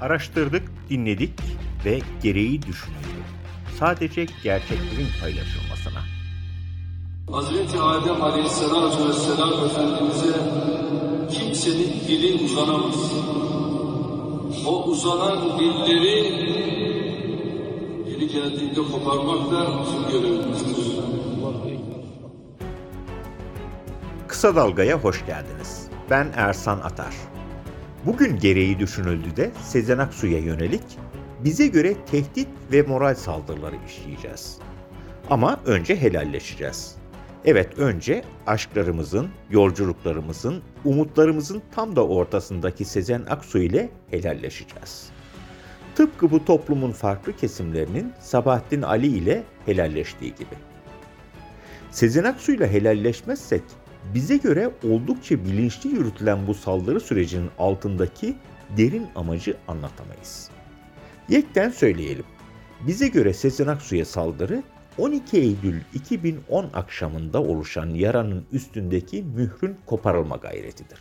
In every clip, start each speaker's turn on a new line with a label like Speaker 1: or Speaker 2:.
Speaker 1: Araştırdık, dinledik ve gereği düşünüldü. Sadece gerçeklerin paylaşılmasına.
Speaker 2: Hazreti Adem Aleyhisselatü Vesselam Efendimiz'e kimsenin dili uzanamaz. O uzanan dilleri yeri geldiğinde koparmak da bizim görevimizdir.
Speaker 1: Kısa Dalga'ya hoş geldiniz. Ben Ersan Atar. Bugün gereği düşünüldü de Sezen Aksu'ya yönelik bize göre tehdit ve moral saldırıları işleyeceğiz. Ama önce helalleşeceğiz. Evet önce aşklarımızın, yolculuklarımızın, umutlarımızın tam da ortasındaki Sezen Aksu ile helalleşeceğiz. Tıpkı bu toplumun farklı kesimlerinin Sabahattin Ali ile helalleştiği gibi. Sezen Aksu ile helalleşmezsek bize göre oldukça bilinçli yürütülen bu saldırı sürecinin altındaki derin amacı anlatamayız. Yekten söyleyelim. Bize göre Sezen Aksu'ya saldırı 12 Eylül 2010 akşamında oluşan yaranın üstündeki mührün koparılma gayretidir.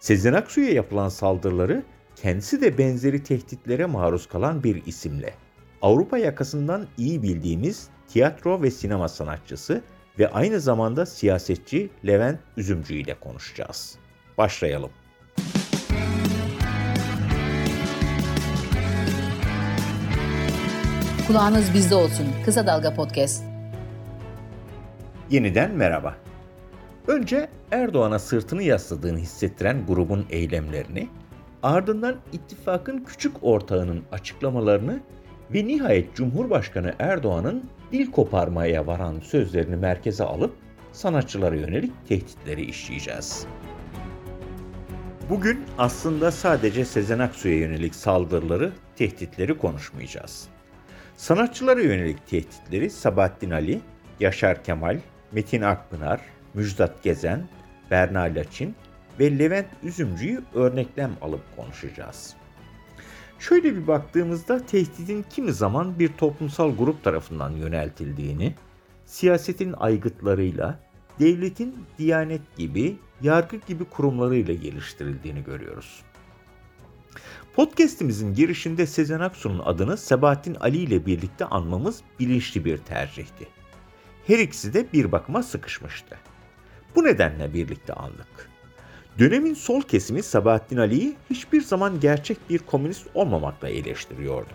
Speaker 1: Sezen Aksu'ya yapılan saldırıları kendisi de benzeri tehditlere maruz kalan bir isimle Avrupa yakasından iyi bildiğimiz tiyatro ve sinema sanatçısı ve aynı zamanda siyasetçi Levent Üzümcü ile konuşacağız. Başlayalım.
Speaker 3: Kulağınız bizde olsun. Kısa Dalga Podcast.
Speaker 1: Yeniden merhaba. Önce Erdoğan'a sırtını yasladığını hissettiren grubun eylemlerini, ardından ittifakın küçük ortağının açıklamalarını ve nihayet Cumhurbaşkanı Erdoğan'ın dil koparmaya varan sözlerini merkeze alıp sanatçılara yönelik tehditleri işleyeceğiz. Bugün aslında sadece Sezen Aksu'ya yönelik saldırıları, tehditleri konuşmayacağız. Sanatçılara yönelik tehditleri Sabahattin Ali, Yaşar Kemal, Metin Akpınar, Müjdat Gezen, Berna Laçin ve Levent Üzümcü'yü örneklem alıp konuşacağız. Şöyle bir baktığımızda tehditin kimi zaman bir toplumsal grup tarafından yöneltildiğini, siyasetin aygıtlarıyla, devletin diyanet gibi, yargı gibi kurumlarıyla geliştirildiğini görüyoruz. Podcast'imizin girişinde Sezen Aksu'nun adını Sebahattin Ali ile birlikte anmamız bilinçli bir tercihti. Her ikisi de bir bakıma sıkışmıştı. Bu nedenle birlikte andık. Dönemin sol kesimi Sabahattin Ali'yi hiçbir zaman gerçek bir komünist olmamakla eleştiriyordu.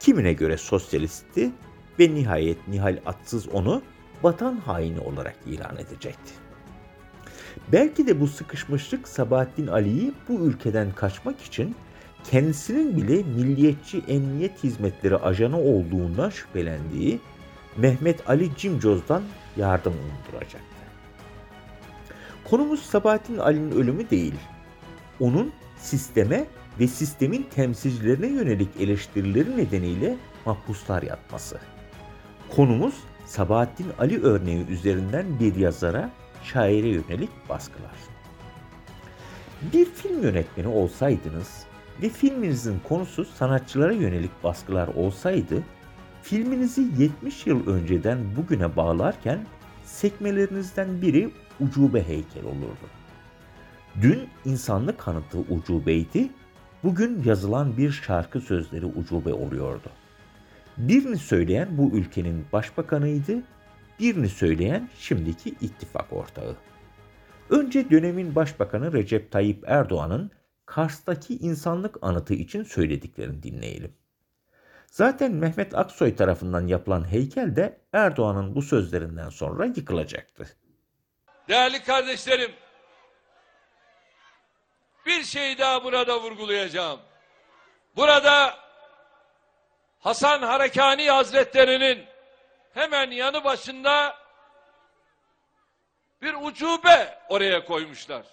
Speaker 1: Kimine göre sosyalisti ve nihayet Nihal Atsız onu vatan haini olarak ilan edecekti. Belki de bu sıkışmışlık Sabahattin Ali'yi bu ülkeden kaçmak için kendisinin bile milliyetçi emniyet hizmetleri ajanı olduğundan şüphelendiği Mehmet Ali Cimcoz'dan yardım umduracaktı. Konumuz Sabahattin Ali'nin ölümü değil. Onun sisteme ve sistemin temsilcilerine yönelik eleştirileri nedeniyle mahpuslar yatması. Konumuz Sabahattin Ali örneği üzerinden bir yazara, şaire yönelik baskılar. Bir film yönetmeni olsaydınız ve filminizin konusu sanatçılara yönelik baskılar olsaydı, filminizi 70 yıl önceden bugüne bağlarken sekmelerinizden biri ucube heykel olurdu. Dün insanlık kanıtı ucubeydi, bugün yazılan bir şarkı sözleri ucube oluyordu. Birini söyleyen bu ülkenin başbakanıydı, birini söyleyen şimdiki ittifak ortağı. Önce dönemin başbakanı Recep Tayyip Erdoğan'ın Kars'taki insanlık anıtı için söylediklerini dinleyelim. Zaten Mehmet Aksoy tarafından yapılan heykel de Erdoğan'ın bu sözlerinden sonra yıkılacaktı.
Speaker 4: Değerli kardeşlerim, bir şey daha burada vurgulayacağım. Burada Hasan Harekani Hazretleri'nin hemen yanı başında bir ucube oraya koymuşlar.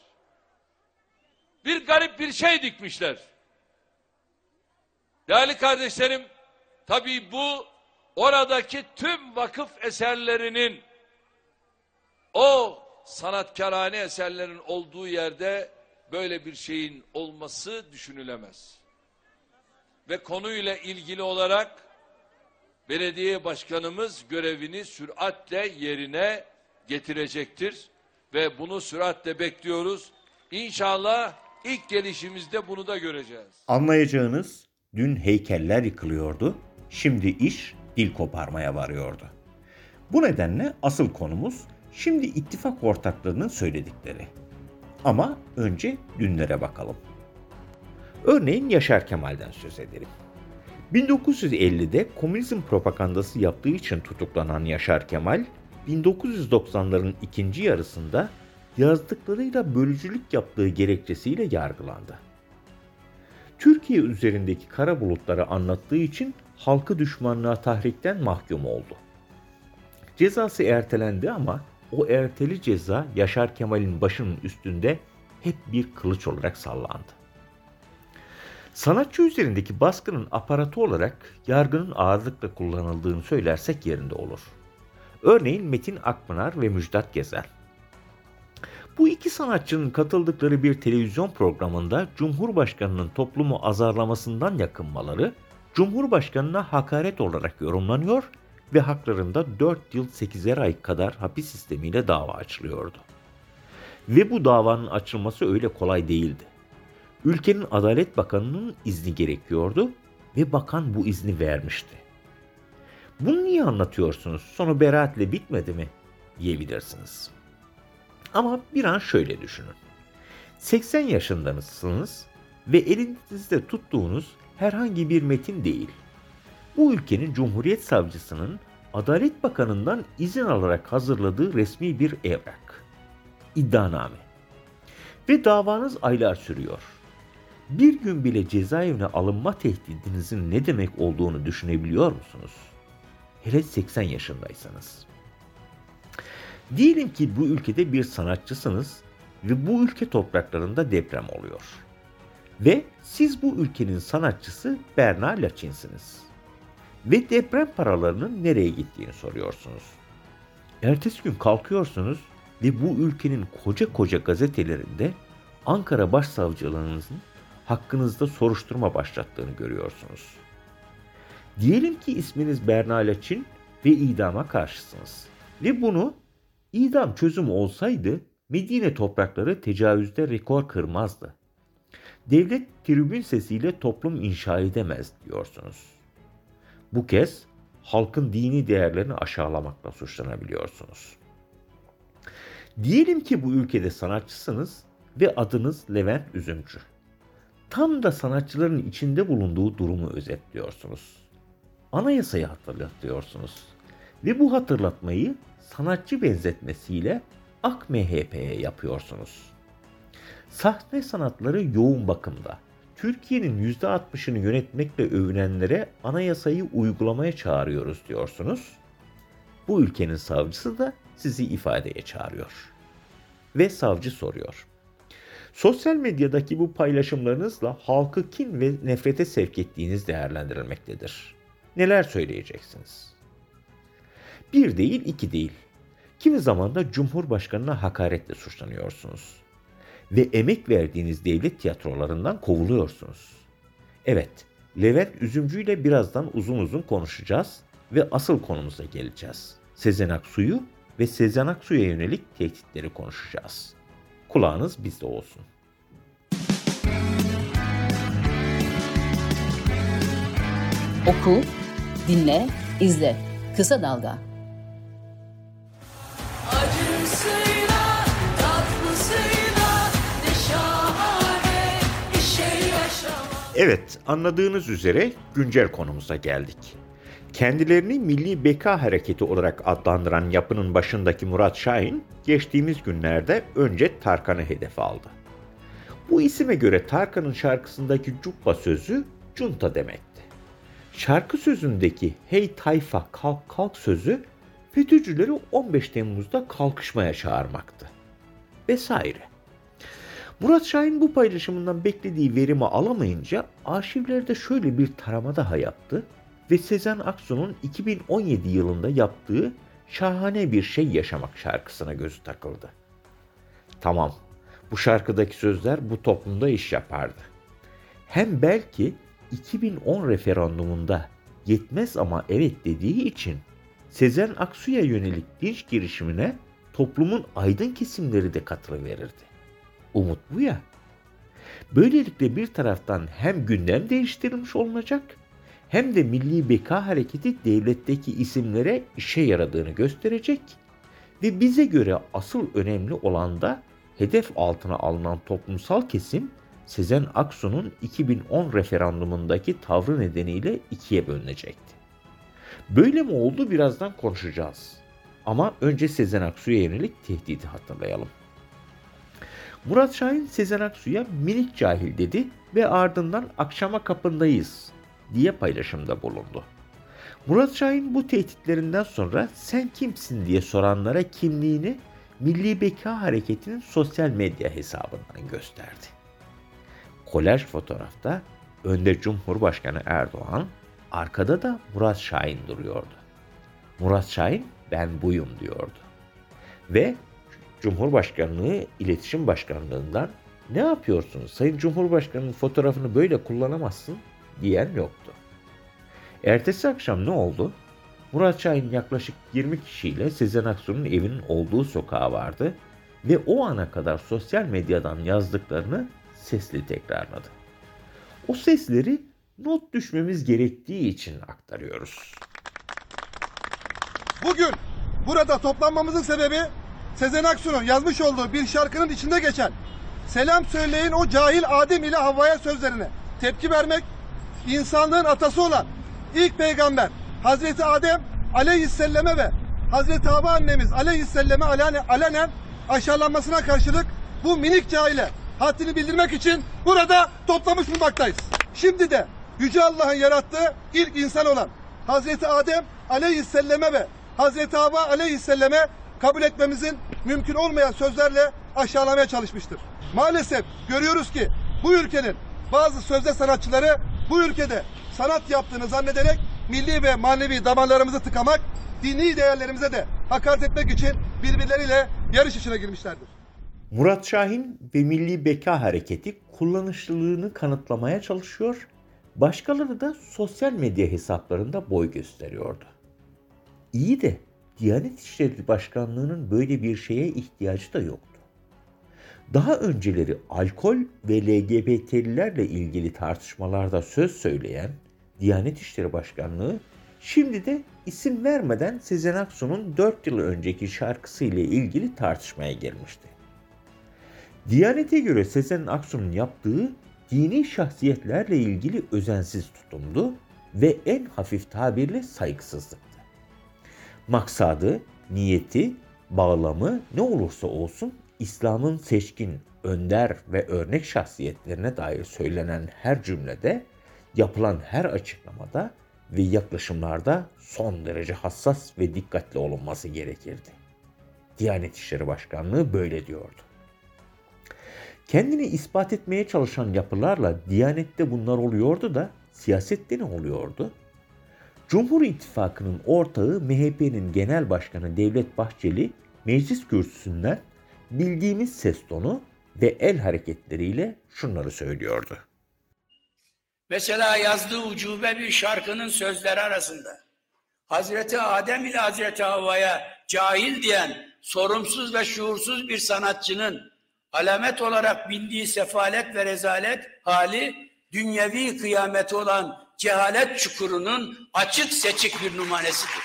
Speaker 4: Bir garip bir şey dikmişler. Değerli kardeşlerim, tabii bu oradaki tüm vakıf eserlerinin o sanatkarane eserlerin olduğu yerde böyle bir şeyin olması düşünülemez. Ve konuyla ilgili olarak belediye başkanımız görevini süratle yerine getirecektir ve bunu süratle bekliyoruz. İnşallah İlk gelişimizde bunu da göreceğiz.
Speaker 1: Anlayacağınız dün heykeller yıkılıyordu, şimdi iş dil koparmaya varıyordu. Bu nedenle asıl konumuz şimdi ittifak ortaklarının söyledikleri. Ama önce dünlere bakalım. Örneğin Yaşar Kemal'den söz edelim. 1950'de komünizm propagandası yaptığı için tutuklanan Yaşar Kemal, 1990'ların ikinci yarısında yazdıklarıyla bölücülük yaptığı gerekçesiyle yargılandı. Türkiye üzerindeki kara bulutları anlattığı için halkı düşmanlığa tahrikten mahkum oldu. Cezası ertelendi ama o erteli ceza Yaşar Kemal'in başının üstünde hep bir kılıç olarak sallandı. Sanatçı üzerindeki baskının aparatı olarak yargının ağırlıkla kullanıldığını söylersek yerinde olur. Örneğin Metin Akpınar ve Müjdat Gezen. Bu iki sanatçının katıldıkları bir televizyon programında Cumhurbaşkanının toplumu azarlamasından yakınmaları, Cumhurbaşkanına hakaret olarak yorumlanıyor ve haklarında 4 yıl 8'er ay kadar hapis sistemiyle dava açılıyordu. Ve bu davanın açılması öyle kolay değildi. Ülkenin Adalet Bakanı'nın izni gerekiyordu ve bakan bu izni vermişti. Bunu niye anlatıyorsunuz? Sonu beraatle bitmedi mi? diyebilirsiniz. Ama bir an şöyle düşünün. 80 yaşındasınız ve elinizde tuttuğunuz herhangi bir metin değil. Bu ülkenin Cumhuriyet Savcısının Adalet Bakanı'ndan izin alarak hazırladığı resmi bir evrak. İddianame. Ve davanız aylar sürüyor. Bir gün bile cezaevine alınma tehdidinizin ne demek olduğunu düşünebiliyor musunuz? Hele 80 yaşındaysanız. Diyelim ki bu ülkede bir sanatçısınız ve bu ülke topraklarında deprem oluyor. Ve siz bu ülkenin sanatçısı Berna Laçin'siniz. Ve deprem paralarının nereye gittiğini soruyorsunuz. Ertesi gün kalkıyorsunuz ve bu ülkenin koca koca gazetelerinde Ankara Başsavcılığınızın hakkınızda soruşturma başlattığını görüyorsunuz. Diyelim ki isminiz Berna Laçin ve idama karşısınız. Ve bunu idam çözümü olsaydı Medine toprakları tecavüzde rekor kırmazdı. Devlet tribün sesiyle toplum inşa edemez diyorsunuz. Bu kez halkın dini değerlerini aşağılamakla suçlanabiliyorsunuz. Diyelim ki bu ülkede sanatçısınız ve adınız Levent Üzümcü. Tam da sanatçıların içinde bulunduğu durumu özetliyorsunuz. Anayasayı hatırlatıyorsunuz. Ve bu hatırlatmayı sanatçı benzetmesiyle Ak MHP'ye yapıyorsunuz. Sahne sanatları yoğun bakımda. Türkiye'nin %60'ını yönetmekle övünenlere anayasayı uygulamaya çağırıyoruz diyorsunuz. Bu ülkenin savcısı da sizi ifadeye çağırıyor. Ve savcı soruyor. Sosyal medyadaki bu paylaşımlarınızla halkı kin ve nefrete sevk ettiğiniz değerlendirilmektedir. Neler söyleyeceksiniz? Bir değil, iki değil. Kimi zaman da Cumhurbaşkanına hakaretle suçlanıyorsunuz. Ve emek verdiğiniz devlet tiyatrolarından kovuluyorsunuz. Evet, Levent Üzümcü ile birazdan uzun uzun konuşacağız ve asıl konumuza geleceğiz. Sezen Aksu'yu ve Sezen Aksu'ya yönelik tehditleri konuşacağız. Kulağınız bizde olsun.
Speaker 3: Oku, dinle, izle. Kısa Dalga.
Speaker 1: Evet, anladığınız üzere güncel konumuza geldik. Kendilerini Milli Beka Hareketi olarak adlandıran yapının başındaki Murat Şahin, geçtiğimiz günlerde önce Tarkan'ı hedef aldı. Bu isime göre Tarkan'ın şarkısındaki cubba sözü junta demekti. Şarkı sözündeki hey tayfa kalk kalk sözü FETÖ'cüleri 15 Temmuz'da kalkışmaya çağırmaktı. Vesaire. Murat Şahin bu paylaşımından beklediği verimi alamayınca arşivlerde şöyle bir tarama daha yaptı ve Sezen Aksu'nun 2017 yılında yaptığı Şahane Bir Şey Yaşamak şarkısına gözü takıldı. Tamam, bu şarkıdaki sözler bu toplumda iş yapardı. Hem belki 2010 referandumunda yetmez ama evet dediği için Sezen Aksu'ya yönelik linç girişimine toplumun aydın kesimleri de katılıverirdi. Umut bu ya. Böylelikle bir taraftan hem gündem değiştirilmiş olunacak hem de Milli Beka Hareketi devletteki isimlere işe yaradığını gösterecek ve bize göre asıl önemli olan da hedef altına alınan toplumsal kesim Sezen Aksu'nun 2010 referandumundaki tavrı nedeniyle ikiye bölünecekti. Böyle mi oldu birazdan konuşacağız. Ama önce Sezen Aksu'ya yönelik tehdidi hatırlayalım. Murat Şahin Sezen Aksu'ya minik cahil dedi ve ardından akşama kapındayız diye paylaşımda bulundu. Murat Şahin bu tehditlerinden sonra sen kimsin diye soranlara kimliğini Milli Beka Hareketi'nin sosyal medya hesabından gösterdi. Kolaj fotoğrafta önde Cumhurbaşkanı Erdoğan, arkada da Murat Şahin duruyordu. Murat Şahin ben buyum diyordu. Ve Cumhurbaşkanlığı İletişim Başkanlığından ne yapıyorsun Sayın Cumhurbaşkanı'nın fotoğrafını böyle kullanamazsın diyen yoktu. Ertesi akşam ne oldu? Murat Şahin yaklaşık 20 kişiyle Sezen Aksu'nun evinin olduğu sokağa vardı ve o ana kadar sosyal medyadan yazdıklarını sesli tekrarladı. O sesleri not düşmemiz gerektiği için aktarıyoruz.
Speaker 5: Bugün burada toplanmamızın sebebi Sezen Aksu'nun yazmış olduğu bir şarkının içinde geçen Selam söyleyin o cahil Adem ile Havva'ya sözlerine tepki vermek, insanlığın atası olan ilk peygamber Hazreti Adem aleyhisselame ve Hazreti Havva annemiz aleyhisselame alene, alenen aşağılanmasına karşılık bu minik cahile haddini bildirmek için burada toplamış bulunmaktayız. Şimdi de Yüce Allah'ın yarattığı ilk insan olan Hazreti Adem aleyhisselame ve Hazreti Havva aleyhisselame kabul etmemizin mümkün olmayan sözlerle aşağılamaya çalışmıştır. Maalesef görüyoruz ki bu ülkenin bazı sözde sanatçıları bu ülkede sanat yaptığını zannederek milli ve manevi damarlarımızı tıkamak, dini değerlerimize de hakaret etmek için birbirleriyle yarış içine girmişlerdir.
Speaker 1: Murat Şahin ve Milli Beka Hareketi kullanışlılığını kanıtlamaya çalışıyor, başkaları da sosyal medya hesaplarında boy gösteriyordu. İyi de Diyanet İşleri Başkanlığı'nın böyle bir şeye ihtiyacı da yoktu. Daha önceleri alkol ve LGBT'lilerle ilgili tartışmalarda söz söyleyen Diyanet İşleri Başkanlığı şimdi de isim vermeden Sezen Aksu'nun 4 yıl önceki şarkısı ile ilgili tartışmaya girmişti. Diyanete göre Sezen Aksu'nun yaptığı dini şahsiyetlerle ilgili özensiz tutumdu ve en hafif tabirle saygısızlıktı. Maksadı, niyeti, bağlamı ne olursa olsun İslam'ın seçkin, önder ve örnek şahsiyetlerine dair söylenen her cümlede, yapılan her açıklamada ve yaklaşımlarda son derece hassas ve dikkatli olunması gerekirdi. Diyanet İşleri Başkanlığı böyle diyordu. Kendini ispat etmeye çalışan yapılarla Diyanet'te bunlar oluyordu da siyasette ne oluyordu? Cumhur İttifakı'nın ortağı MHP'nin Genel Başkanı Devlet Bahçeli meclis kürsüsünden bildiğimiz ses tonu ve el hareketleriyle şunları söylüyordu.
Speaker 6: Mesela yazdığı ucube bir şarkının sözleri arasında Hazreti Adem ile Hazreti Havva'ya cahil diyen sorumsuz ve şuursuz bir sanatçının alamet olarak bildiği sefalet ve rezalet hali dünyevi kıyameti olan cehalet çukurunun açık seçik bir numanesidir.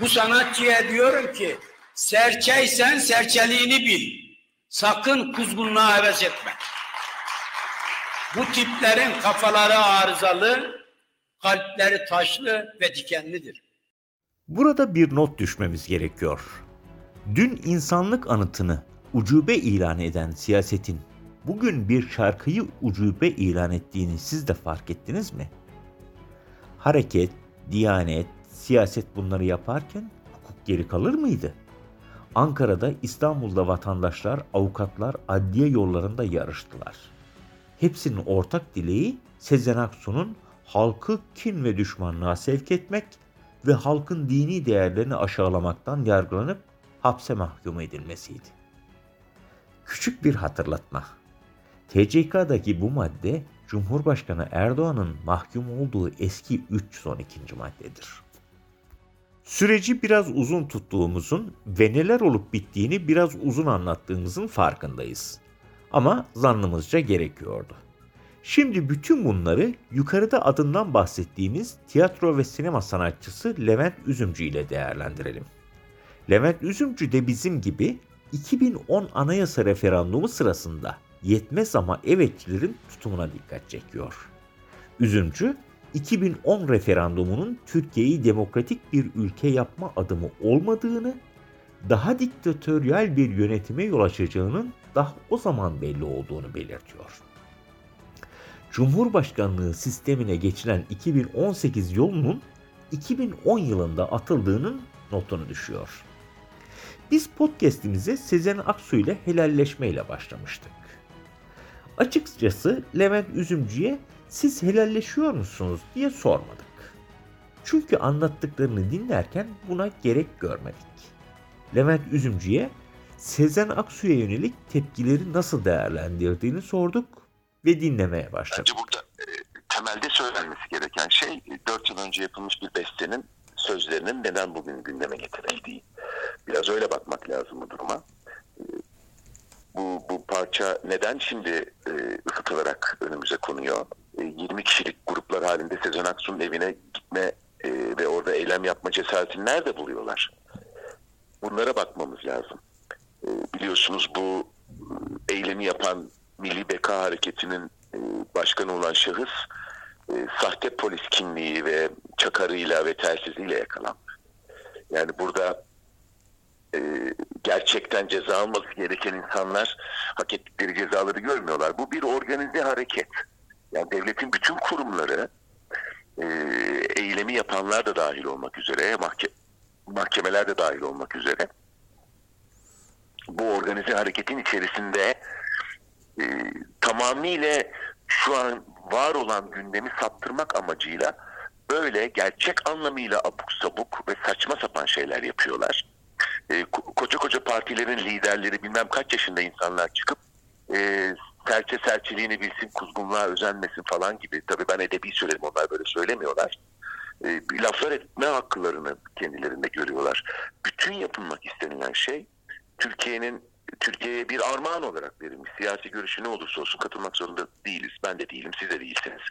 Speaker 6: Bu sanatçıya diyorum ki serçeysen serçeliğini bil. Sakın kuzgunluğa heves etme. Bu tiplerin kafaları arızalı, kalpleri taşlı ve dikenlidir.
Speaker 1: Burada bir not düşmemiz gerekiyor. Dün insanlık anıtını ucube ilan eden siyasetin bugün bir şarkıyı ucube ilan ettiğini siz de fark ettiniz mi? Hareket, diyanet, siyaset bunları yaparken hukuk geri kalır mıydı? Ankara'da, İstanbul'da vatandaşlar, avukatlar adliye yollarında yarıştılar. Hepsinin ortak dileği Sezen Aksu'nun halkı kin ve düşmanlığa sevk etmek ve halkın dini değerlerini aşağılamaktan yargılanıp hapse mahkum edilmesiydi. Küçük bir hatırlatma. TCK'daki bu madde Cumhurbaşkanı Erdoğan'ın mahkum olduğu eski 312. maddedir. Süreci biraz uzun tuttuğumuzun ve neler olup bittiğini biraz uzun anlattığımızın farkındayız. Ama zannımızca gerekiyordu. Şimdi bütün bunları yukarıda adından bahsettiğimiz tiyatro ve sinema sanatçısı Levent Üzümcü ile değerlendirelim. Levent Üzümcü de bizim gibi 2010 anayasa referandumu sırasında yetmez ama evetçilerin tutumuna dikkat çekiyor. Üzümcü, 2010 referandumunun Türkiye'yi demokratik bir ülke yapma adımı olmadığını, daha diktatöryal bir yönetime yol açacağının daha o zaman belli olduğunu belirtiyor. Cumhurbaşkanlığı sistemine geçilen 2018 yolunun 2010 yılında atıldığının notunu düşüyor. Biz podcast'imize Sezen Aksu ile helalleşmeyle başlamıştık. Açıkçası Levent Üzümcü'ye siz helalleşiyor musunuz diye sormadık. Çünkü anlattıklarını dinlerken buna gerek görmedik. Levent Üzümcü'ye Sezen Aksu'ya yönelik tepkileri nasıl değerlendirdiğini sorduk ve dinlemeye başladık.
Speaker 7: Bence burada e, temelde söylenmesi gereken şey 4 yıl önce yapılmış bir bestenin sözlerinin neden bugün gündeme getirildiği. Biraz öyle bakmak lazım bu duruma. Bu, bu parça neden şimdi e, ısıtılarak önümüze konuyor? E, 20 kişilik gruplar halinde Sezen Aksu'nun evine gitme e, ve orada eylem yapma cesaretini nerede buluyorlar? Bunlara bakmamız lazım. E, biliyorsunuz bu e, eylemi yapan Milli Beka Hareketi'nin e, başkanı olan şahıs e, sahte polis kimliği ve çakarıyla ve telsiziyle yakalandı. Yani burada e, gerçekten ceza alması gereken insanlar hak ettikleri cezaları görmüyorlar. Bu bir organize hareket. Yani devletin bütün kurumları e, eylemi yapanlar da dahil olmak üzere mahke- mahkemeler de dahil olmak üzere bu organize hareketin içerisinde e, tamamıyla şu an var olan gündemi saptırmak amacıyla böyle gerçek anlamıyla abuk sabuk ve saçma sapan şeyler yapıyorlar. E, ko- koca koca partilerin liderleri bilmem kaç yaşında insanlar çıkıp e, serçe serçeliğini bilsin, kuzgunluğa özenmesin falan gibi. Tabii ben edebi söyledim onlar böyle söylemiyorlar. E, laflar etme haklarını kendilerinde görüyorlar. Bütün yapılmak istenilen şey Türkiye'nin Türkiye'ye bir armağan olarak verilmiş. Siyasi görüşü ne olursa olsun katılmak zorunda değiliz. Ben de değilim, siz de değilsiniz.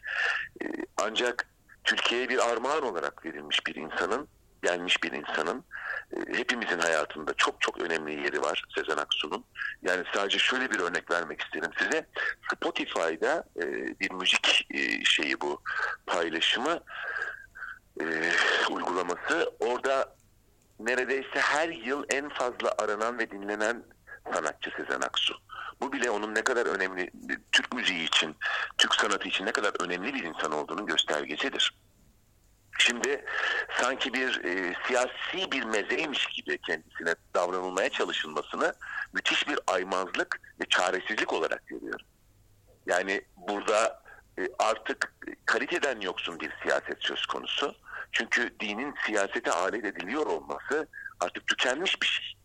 Speaker 7: Ee, ancak Türkiye'ye bir armağan olarak verilmiş bir insanın, gelmiş bir insanın e, hepimizin hayatında çok çok önemli yeri var Sezen Aksu'nun. Yani sadece şöyle bir örnek vermek isterim size. Spotify'da e, bir müzik e, şeyi bu paylaşımı uygulaması. Orada neredeyse her yıl en fazla aranan ve dinlenen sanatçı Sezen Aksu. Bu bile onun ne kadar önemli, Türk müziği için, Türk sanatı için ne kadar önemli bir insan olduğunun göstergesidir. Şimdi sanki bir e, siyasi bir mezeymiş gibi kendisine davranılmaya çalışılmasını müthiş bir aymazlık ve çaresizlik olarak görüyorum. Yani burada e, artık kaliteden yoksun bir siyaset söz konusu. Çünkü dinin siyasete alet ediliyor olması artık tükenmiş bir şey.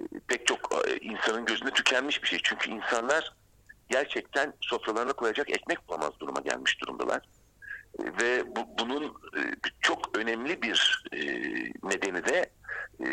Speaker 7: E, Pek çok e, insanın gözünde tükenmiş bir şey. Çünkü insanlar gerçekten sofralarına koyacak ekmek bulamaz duruma gelmiş durumdalar. Ve bu, bunun e, çok önemli bir e, nedeni de e,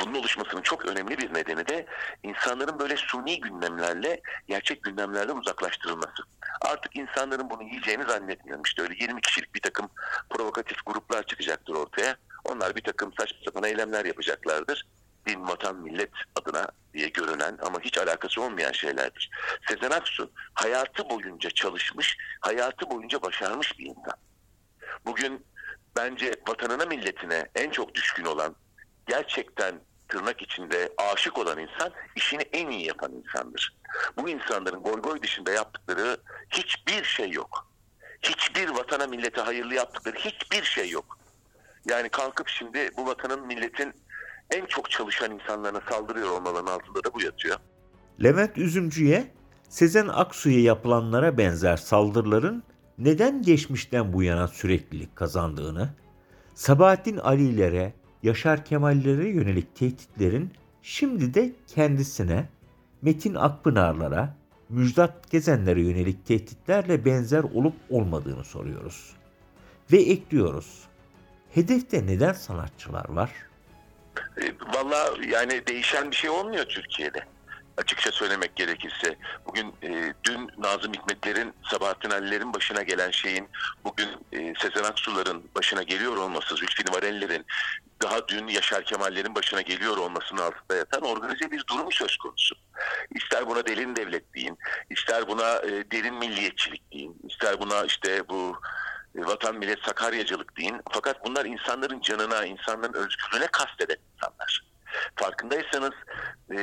Speaker 7: bunun oluşmasının çok önemli bir nedeni de insanların böyle suni gündemlerle gerçek gündemlerden uzaklaştırılması. Artık insanların bunu yiyeceğini zannetmiyorum. İşte öyle 20 kişilik bir takım provokatif gruplar çıkacaktır ortaya. Onlar bir takım saçma sapan eylemler yapacaklardır. Din, vatan, millet adına diye görünen ama hiç alakası olmayan şeylerdir. Sezen Aksu hayatı boyunca çalışmış, hayatı boyunca başarmış bir insan. Bugün bence vatanına milletine en çok düşkün olan gerçekten tırnak içinde aşık olan insan işini en iyi yapan insandır. Bu insanların goy goy dışında yaptıkları hiçbir şey yok. Hiçbir vatana millete hayırlı yaptıkları hiçbir şey yok. Yani kalkıp şimdi bu vatanın milletin en çok çalışan insanlarına saldırıyor olmalarının altında da bu yatıyor.
Speaker 1: Levent Üzümcü'ye Sezen Aksu'ya yapılanlara benzer saldırıların neden geçmişten bu yana süreklilik kazandığını, Sabahattin Ali'lere, Yaşar Kemal'lere yönelik tehditlerin şimdi de kendisine, Metin Akpınar'lara, Müjdat Gezenlere yönelik tehditlerle benzer olup olmadığını soruyoruz. Ve ekliyoruz. Hedefte neden sanatçılar var?
Speaker 7: E, Valla yani değişen bir şey olmuyor Türkiye'de. açıkça söylemek gerekirse bugün e, dün Nazım Hikmetler'in Sabahattin Ali'lerin başına gelen şeyin bugün e, Sezen Aksu'ların başına geliyor olması, Zülfü Livaneli'lerin daha dün Yaşar Kemal'lerin başına geliyor olmasının altında yatan organize bir durum söz konusu. İster buna derin devlet deyin, ister buna e, derin milliyetçilik deyin, ister buna işte bu vatan millet sakaryacılık deyin. Fakat bunlar insanların canına, insanların özgürlüğüne kasteden insanlar. Farkındaysanız e,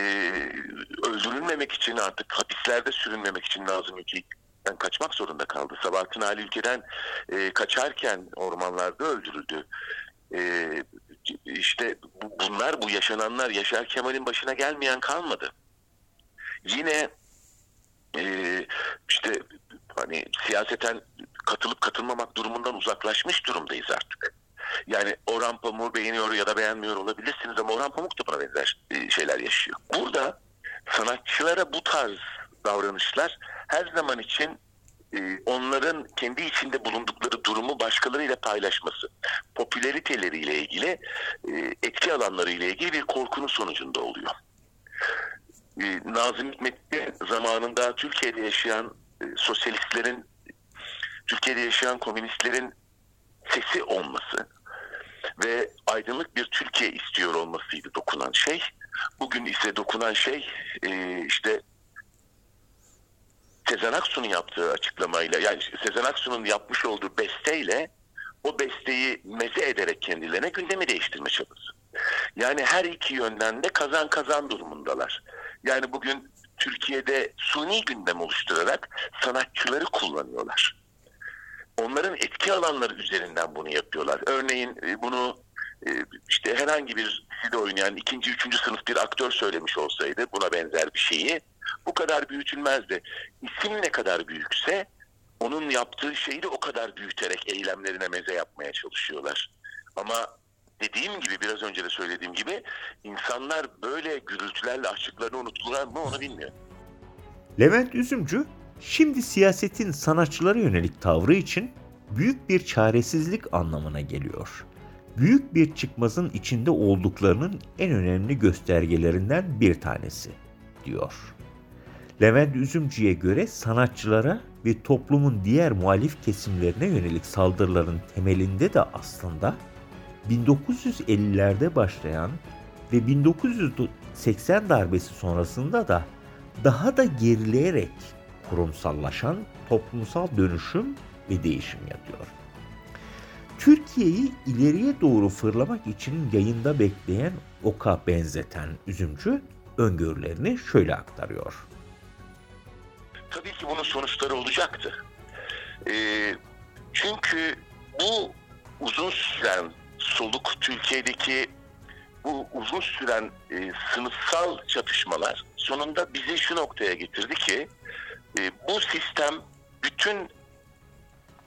Speaker 7: öldürülmemek için artık hapislerde sürünmemek için Nazım Hikmet'ten kaçmak zorunda kaldı. Sabahattin Ali ülkeden e, kaçarken ormanlarda öldürüldü. E, işte bu- bunlar bu yaşananlar Yaşar Kemal'in başına gelmeyen kalmadı. Yine e, işte hani siyaseten katılıp katılmamak durumundan uzaklaşmış durumdayız artık. Yani Orhan Pamuk'u beğeniyor ya da beğenmiyor olabilirsiniz ama Orhan Pamuk da buna benzer e, şeyler yaşıyor. Burada sanatçılara bu tarz davranışlar her zaman için e, onların kendi içinde bulundukları durumu başkalarıyla paylaşması, popülariteleriyle ilgili, e, etki alanlarıyla ilgili bir korkunun sonucunda oluyor. Nazım Hikmet'te zamanında Türkiye'de yaşayan sosyalistlerin, Türkiye'de yaşayan komünistlerin sesi olması ve aydınlık bir Türkiye istiyor olmasıydı dokunan şey. Bugün ise dokunan şey e, işte Sezen Aksu'nun yaptığı açıklamayla yani Sezen Aksu'nun yapmış olduğu besteyle o besteyi meze ederek kendilerine gündemi değiştirme çabası. Yani her iki yönden de kazan kazan durumundalar. Yani bugün Türkiye'de suni gündem oluşturarak sanatçıları kullanıyorlar. Onların etki alanları üzerinden bunu yapıyorlar. Örneğin e, bunu e, işte herhangi bir dizide oynayan ikinci, üçüncü sınıf bir aktör söylemiş olsaydı buna benzer bir şeyi bu kadar büyütülmezdi. İsim ne kadar büyükse onun yaptığı şeyi de o kadar büyüterek eylemlerine meze yapmaya çalışıyorlar. Ama dediğim gibi biraz önce de söylediğim gibi insanlar böyle gürültülerle açlıklarını unuttular mı onu bilmiyorum.
Speaker 1: Levent Üzümcü, şimdi siyasetin sanatçılara yönelik tavrı için büyük bir çaresizlik anlamına geliyor. Büyük bir çıkmazın içinde olduklarının en önemli göstergelerinden bir tanesi, diyor. Levent Üzümcü'ye göre sanatçılara ve toplumun diğer muhalif kesimlerine yönelik saldırıların temelinde de aslında 1950'lerde başlayan ve 1980 darbesi sonrasında da daha da gerileyerek kurumsallaşan toplumsal dönüşüm ve değişim yatıyor. Türkiye'yi ileriye doğru fırlamak için yayında bekleyen oka benzeten üzümcü öngörülerini şöyle aktarıyor.
Speaker 7: tabii ki bunun sonuçları olacaktı. Ee, çünkü bu uzun süren soluk Türkiye'deki bu uzun süren e, sınıfsal çatışmalar sonunda bizi şu noktaya getirdi ki e, bu sistem bütün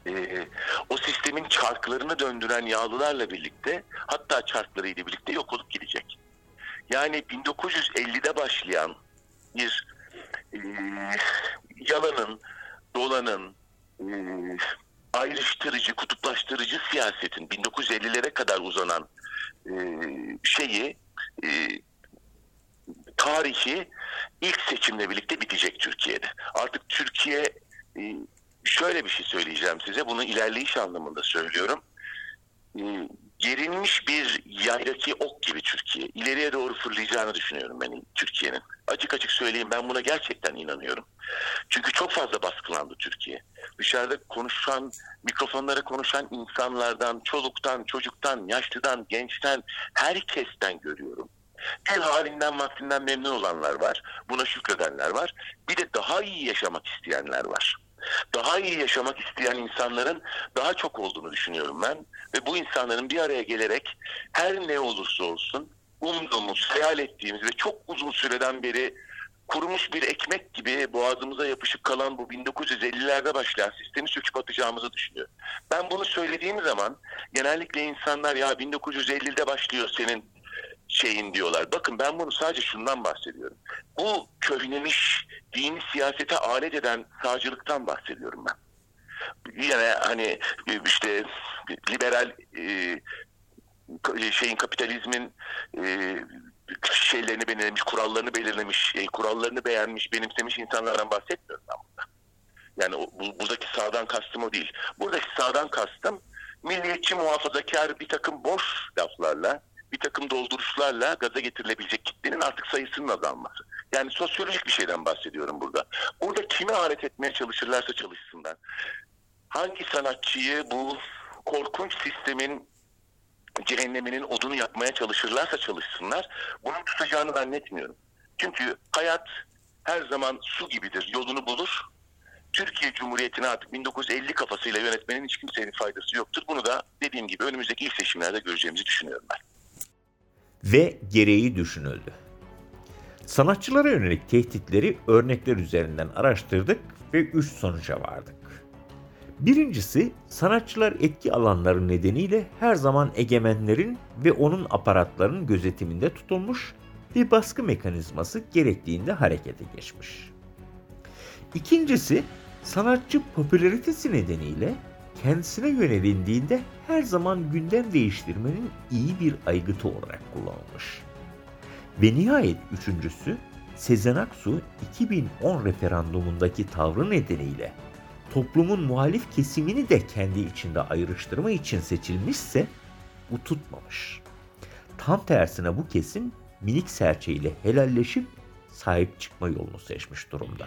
Speaker 7: e, o sistemin çarklarını döndüren yağlılarla birlikte hatta çarklarıyla birlikte yok olup gidecek. Yani 1950'de başlayan bir e, yalanın, dolanın, e, ayrıştırıcı, kutuplaştırıcı siyasetin 1950'lere kadar uzanan e, şeyi e, tarihi ilk seçimle birlikte bitecek Türkiye'de. Artık Türkiye e, şöyle bir şey söyleyeceğim size. Bunu ilerleyiş anlamında söylüyorum. E, gerilmiş bir yaydaki ok gibi Türkiye. İleriye doğru fırlayacağını düşünüyorum ben Türkiye'nin. Açık açık söyleyeyim ben buna gerçekten inanıyorum. Çünkü çok fazla baskılandı Türkiye. Dışarıda konuşan, mikrofonlara konuşan insanlardan, çoluktan, çocuktan, yaşlıdan, gençten, herkesten görüyorum. Bir halinden vaktinden memnun olanlar var. Buna şükredenler var. Bir de daha iyi yaşamak isteyenler var. Daha iyi yaşamak isteyen insanların daha çok olduğunu düşünüyorum ben. Ve bu insanların bir araya gelerek her ne olursa olsun umduğumuz, hayal ettiğimiz ve çok uzun süreden beri kurumuş bir ekmek gibi boğazımıza yapışıp kalan bu 1950'lerde başlayan sistemi söküp atacağımızı düşünüyorum. Ben bunu söylediğim zaman genellikle insanlar ya 1950'de başlıyor senin şeyin diyorlar. Bakın ben bunu sadece şundan bahsediyorum. Bu köhnemiş dini siyasete alet eden sağcılıktan bahsediyorum ben. Yani hani işte liberal e, şeyin kapitalizmin e, şeylerini belirlemiş, kurallarını belirlemiş, e, kurallarını beğenmiş, benimsemiş insanlardan bahsetmiyorum ben burada. Yani bu, buradaki sağdan kastım o değil. Buradaki sağdan kastım milliyetçi muhafazakar bir takım boş laflarla, bir takım dolduruşlarla gaza getirilebilecek kitlenin artık sayısının azalması. Yani sosyolojik bir şeyden bahsediyorum burada. Burada kime alet etmeye çalışırlarsa çalışsınlar. Hangi sanatçıyı bu korkunç sistemin cehenneminin odunu yapmaya çalışırlarsa çalışsınlar bunun tutacağını zannetmiyorum. Çünkü hayat her zaman su gibidir, yolunu bulur. Türkiye Cumhuriyeti'ni artık 1950 kafasıyla yönetmenin hiç kimsenin faydası yoktur. Bunu da dediğim gibi önümüzdeki ilk seçimlerde göreceğimizi düşünüyorum ben.
Speaker 1: Ve gereği düşünüldü. Sanatçılara yönelik tehditleri örnekler üzerinden araştırdık ve üç sonuca vardık. Birincisi, sanatçılar etki alanları nedeniyle her zaman egemenlerin ve onun aparatlarının gözetiminde tutulmuş ve baskı mekanizması gerektiğinde harekete geçmiş. İkincisi, sanatçı popülaritesi nedeniyle kendisine yönelindiğinde her zaman gündem değiştirmenin iyi bir aygıtı olarak kullanılmış. Ve nihayet üçüncüsü, Sezen Aksu 2010 referandumundaki tavrı nedeniyle toplumun muhalif kesimini de kendi içinde ayrıştırma için seçilmişse bu tutmamış. Tam tersine bu kesim minik serçeyle helalleşip sahip çıkma yolunu seçmiş durumda.